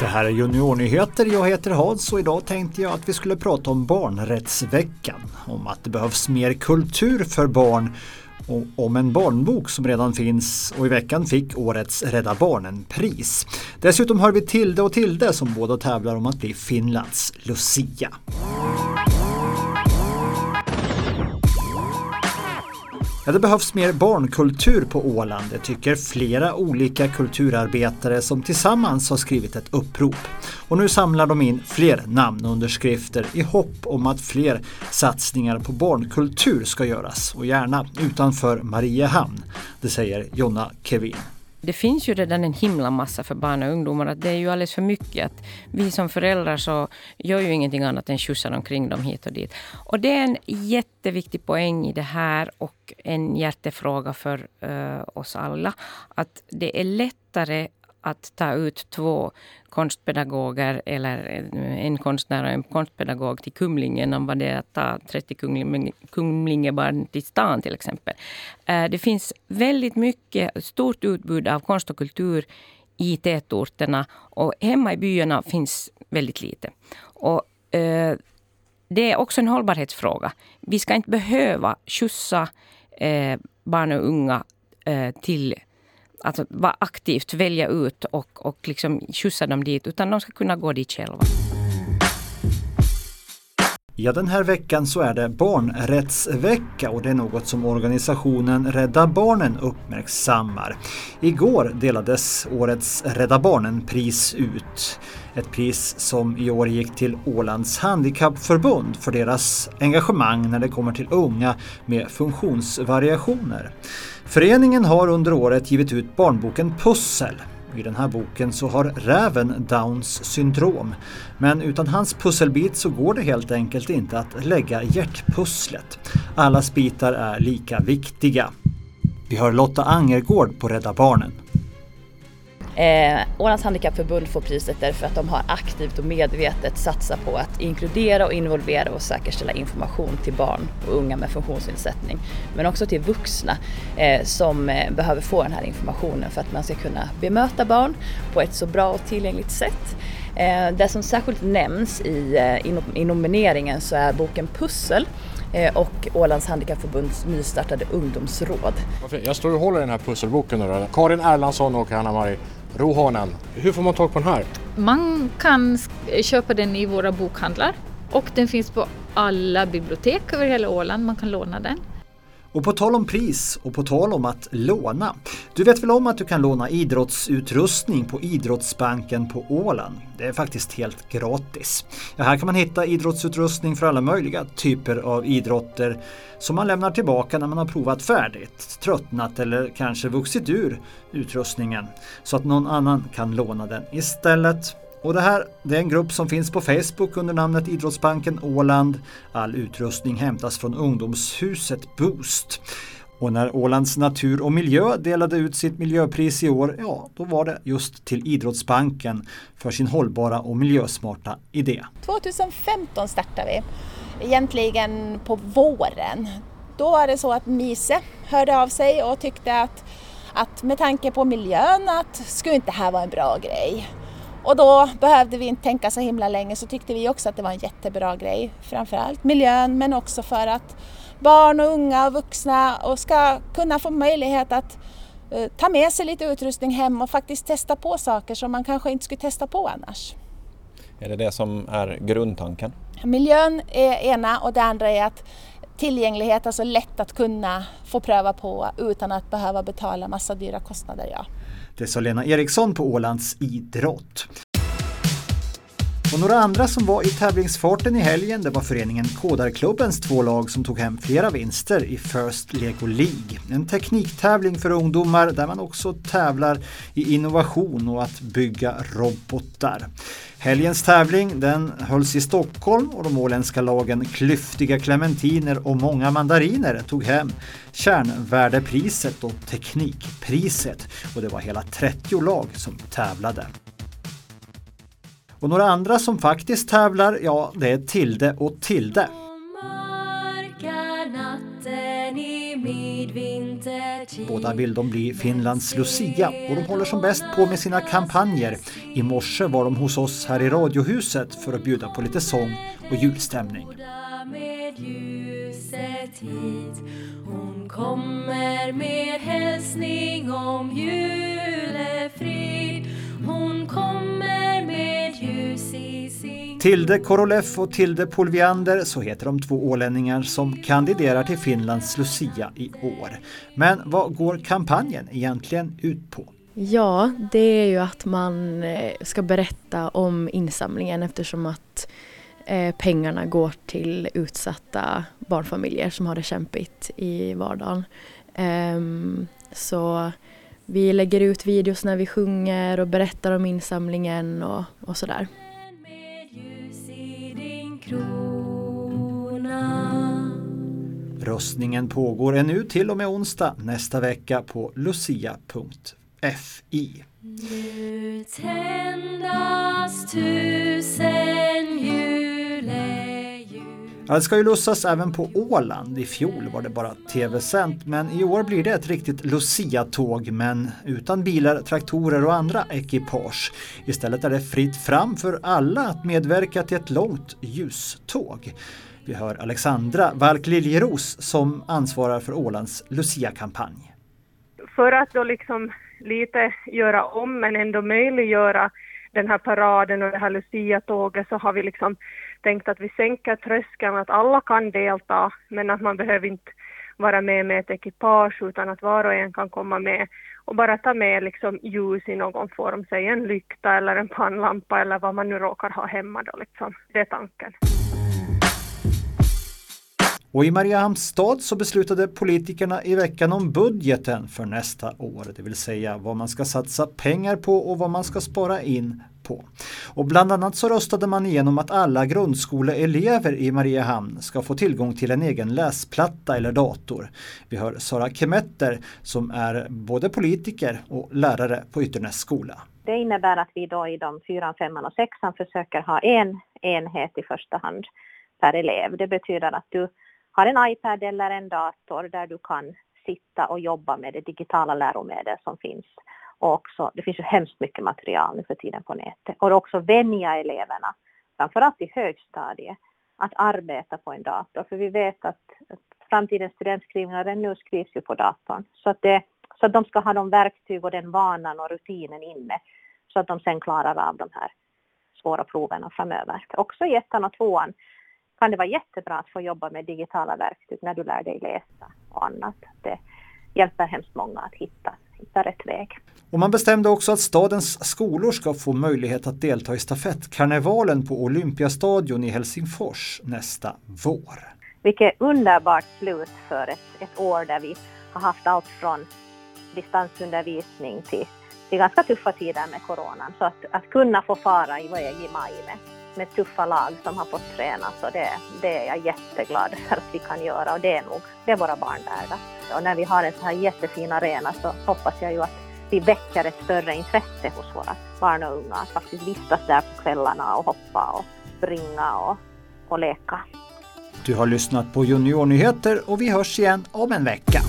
Det här är Juniornyheter. Jag heter Hans och idag tänkte jag att vi skulle prata om barnrättsveckan. Om att det behövs mer kultur för barn och om en barnbok som redan finns och i veckan fick årets Rädda Barnen-pris. Dessutom hör vi Tilde och Tilde som båda tävlar om att bli Finlands Lucia. Ja, det behövs mer barnkultur på Åland, det tycker flera olika kulturarbetare som tillsammans har skrivit ett upprop. Och nu samlar de in fler namnunderskrifter i hopp om att fler satsningar på barnkultur ska göras och gärna utanför Mariehamn. Det säger Jonna Kevin det finns ju redan en himla massa för barn och ungdomar. Att det är ju alldeles för mycket. Att vi som föräldrar så gör ju ingenting annat än skjutsar omkring dem hit och dit. Och det är en jätteviktig poäng i det här och en hjärtefråga för uh, oss alla. Att det är lättare att ta ut två konstpedagoger eller eh, en konstnär och en konstpedagog till Kumlingen än vad det är att ta 30 Kumlingebarn till stan till exempel. Eh, det finns väldigt mycket, stort utbud av konst och kultur i tätorterna och hemma i byarna finns väldigt lite. Och, eh, det är också en hållbarhetsfråga. Vi ska inte behöva skjutsa eh, barn och unga eh, till alltså, vara aktivt välja ut och, och liksom skjutsa dem dit, utan de ska kunna gå dit själva. Ja, den här veckan så är det barnrättsvecka och det är något som organisationen Rädda Barnen uppmärksammar. Igår delades årets Rädda Barnen-pris ut. Ett pris som i år gick till Ålands Handikappförbund för deras engagemang när det kommer till unga med funktionsvariationer. Föreningen har under året givit ut barnboken Pussel i den här boken så har räven Downs syndrom. Men utan hans pusselbit så går det helt enkelt inte att lägga hjärtpusslet. Allas bitar är lika viktiga. Vi hör Lotta Angergård på Rädda Barnen. Eh, Ålands Handikappförbund får priset därför att de har aktivt och medvetet satsat på att inkludera och involvera och säkerställa information till barn och unga med funktionsnedsättning. Men också till vuxna eh, som eh, behöver få den här informationen för att man ska kunna bemöta barn på ett så bra och tillgängligt sätt. Eh, det som särskilt nämns i, eh, i, i nomineringen så är boken Pussel eh, och Ålands Handikappförbunds nystartade ungdomsråd. Jag står och håller den här pusselboken nu Karin Erlandsson och Hanna-Marie Rohonen. Hur får man tag på den här? Man kan köpa den i våra bokhandlar och den finns på alla bibliotek över hela Åland. Man kan låna den. Och på tal om pris och på tal om att låna. Du vet väl om att du kan låna idrottsutrustning på Idrottsbanken på Åland? Det är faktiskt helt gratis. Ja, här kan man hitta idrottsutrustning för alla möjliga typer av idrotter som man lämnar tillbaka när man har provat färdigt, tröttnat eller kanske vuxit ur utrustningen så att någon annan kan låna den istället. Och det här det är en grupp som finns på Facebook under namnet Idrottsbanken Åland. All utrustning hämtas från ungdomshuset Boost. Och när Ålands natur och miljö delade ut sitt miljöpris i år, ja då var det just till Idrottsbanken för sin hållbara och miljösmarta idé. 2015 startade vi, egentligen på våren. Då var det så att Mise hörde av sig och tyckte att, att med tanke på miljön att skulle inte det här vara en bra grej? Och då behövde vi inte tänka så himla länge så tyckte vi också att det var en jättebra grej. Framförallt miljön men också för att barn och unga och vuxna och ska kunna få möjlighet att uh, ta med sig lite utrustning hem och faktiskt testa på saker som man kanske inte skulle testa på annars. Är det det som är grundtanken? Miljön är ena och det andra är att tillgänglighet, alltså lätt att kunna få pröva på utan att behöva betala massa dyra kostnader. Ja. Det sa Lena Eriksson på Ålands idrott. Och några andra som var i tävlingsfarten i helgen det var föreningen Kodarklubbens två lag som tog hem flera vinster i First Lego League. En tekniktävling för ungdomar där man också tävlar i innovation och att bygga robotar. Helgens tävling den hölls i Stockholm och de åländska lagen Klyftiga Clementiner och Många Mandariner tog hem kärnvärdepriset och teknikpriset. Och det var hela 30 lag som tävlade. Och några andra som faktiskt tävlar, ja det är Tilde och Tilde. Båda vill de bli Finlands Lucia och de håller som bäst på med sina kampanjer. I morse var de hos oss här i Radiohuset för att bjuda på lite sång och julstämning. Hon kommer med hälsning om jul Tilde Koroleff och Tilde Polviander, så heter de två ålänningar som kandiderar till Finlands Lucia i år. Men vad går kampanjen egentligen ut på? Ja, det är ju att man eh, ska berätta om insamlingen eftersom att eh, pengarna går till utsatta barnfamiljer som har det kämpigt i vardagen. Ehm, så vi lägger ut videos när vi sjunger och berättar om insamlingen och, och sådär. Röstningen pågår ännu till och med onsdag nästa vecka på lucia.fi. Nu tändas tusen Ja, det ska ju lussas även på Åland. I fjol var det bara tv-sänt men i år blir det ett riktigt Lucia-tåg men utan bilar, traktorer och andra ekipage. Istället är det fritt fram för alla att medverka till ett långt ljuståg. Vi hör Alexandra Valk Liljeros som ansvarar för Ålands Lucia-kampanj. För att då liksom lite göra om men ändå möjliggöra den här paraden och det här Lucia-tåget så har vi liksom tänkt att vi sänker tröskeln, att alla kan delta, men att man behöver inte vara med med ett ekipage utan att var och en kan komma med och bara ta med liksom ljus i någon form, säg en lykta eller en pannlampa eller vad man nu råkar ha hemma då liksom. Det är tanken. Och i Mariehamns stad så beslutade politikerna i veckan om budgeten för nästa år, det vill säga vad man ska satsa pengar på och vad man ska spara in på. Och bland annat så röstade man igenom att alla grundskoleelever i Mariehamn ska få tillgång till en egen läsplatta eller dator. Vi hör Sara Kemetter som är både politiker och lärare på Ytternäs skola. Det innebär att vi då i de fyran, femman och sexan försöker ha en enhet i första hand per elev. Det betyder att du har en iPad eller en dator där du kan sitta och jobba med det digitala läromedel som finns. Och också, det finns ju hemskt mycket material nu för tiden på nätet. Och också vänja eleverna, framförallt i högstadiet, att arbeta på en dator. För vi vet att, framtidens studentskrivningar nu skrivs ju på datorn. Så att, det, så att de ska ha de verktyg och den vanan och rutinen inne så att de sen klarar av de här svåra proven framöver. Också i ettan och tvåan kan det vara jättebra att få jobba med digitala verktyg när du lär dig läsa och annat. Det hjälper hemskt många att hitta, hitta rätt väg. Och man bestämde också att stadens skolor ska få möjlighet att delta i stafettkarnevalen på Olympiastadion i Helsingfors nästa vår. Vilket underbart slut för ett, ett år där vi har haft allt från distansundervisning till, till ganska tuffa tider med coronan. Så att, att kunna få fara iväg i maj med med tuffa lag som har fått träna så det, det är jag jätteglad för att vi kan göra och det är nog det är våra barn värda. Och när vi har en så här jättefin arena så hoppas jag ju att vi väcker ett större intresse hos våra barn och unga att faktiskt vistas där på kvällarna och hoppa och springa och, och leka. Du har lyssnat på Juniornyheter och vi hörs igen om en vecka.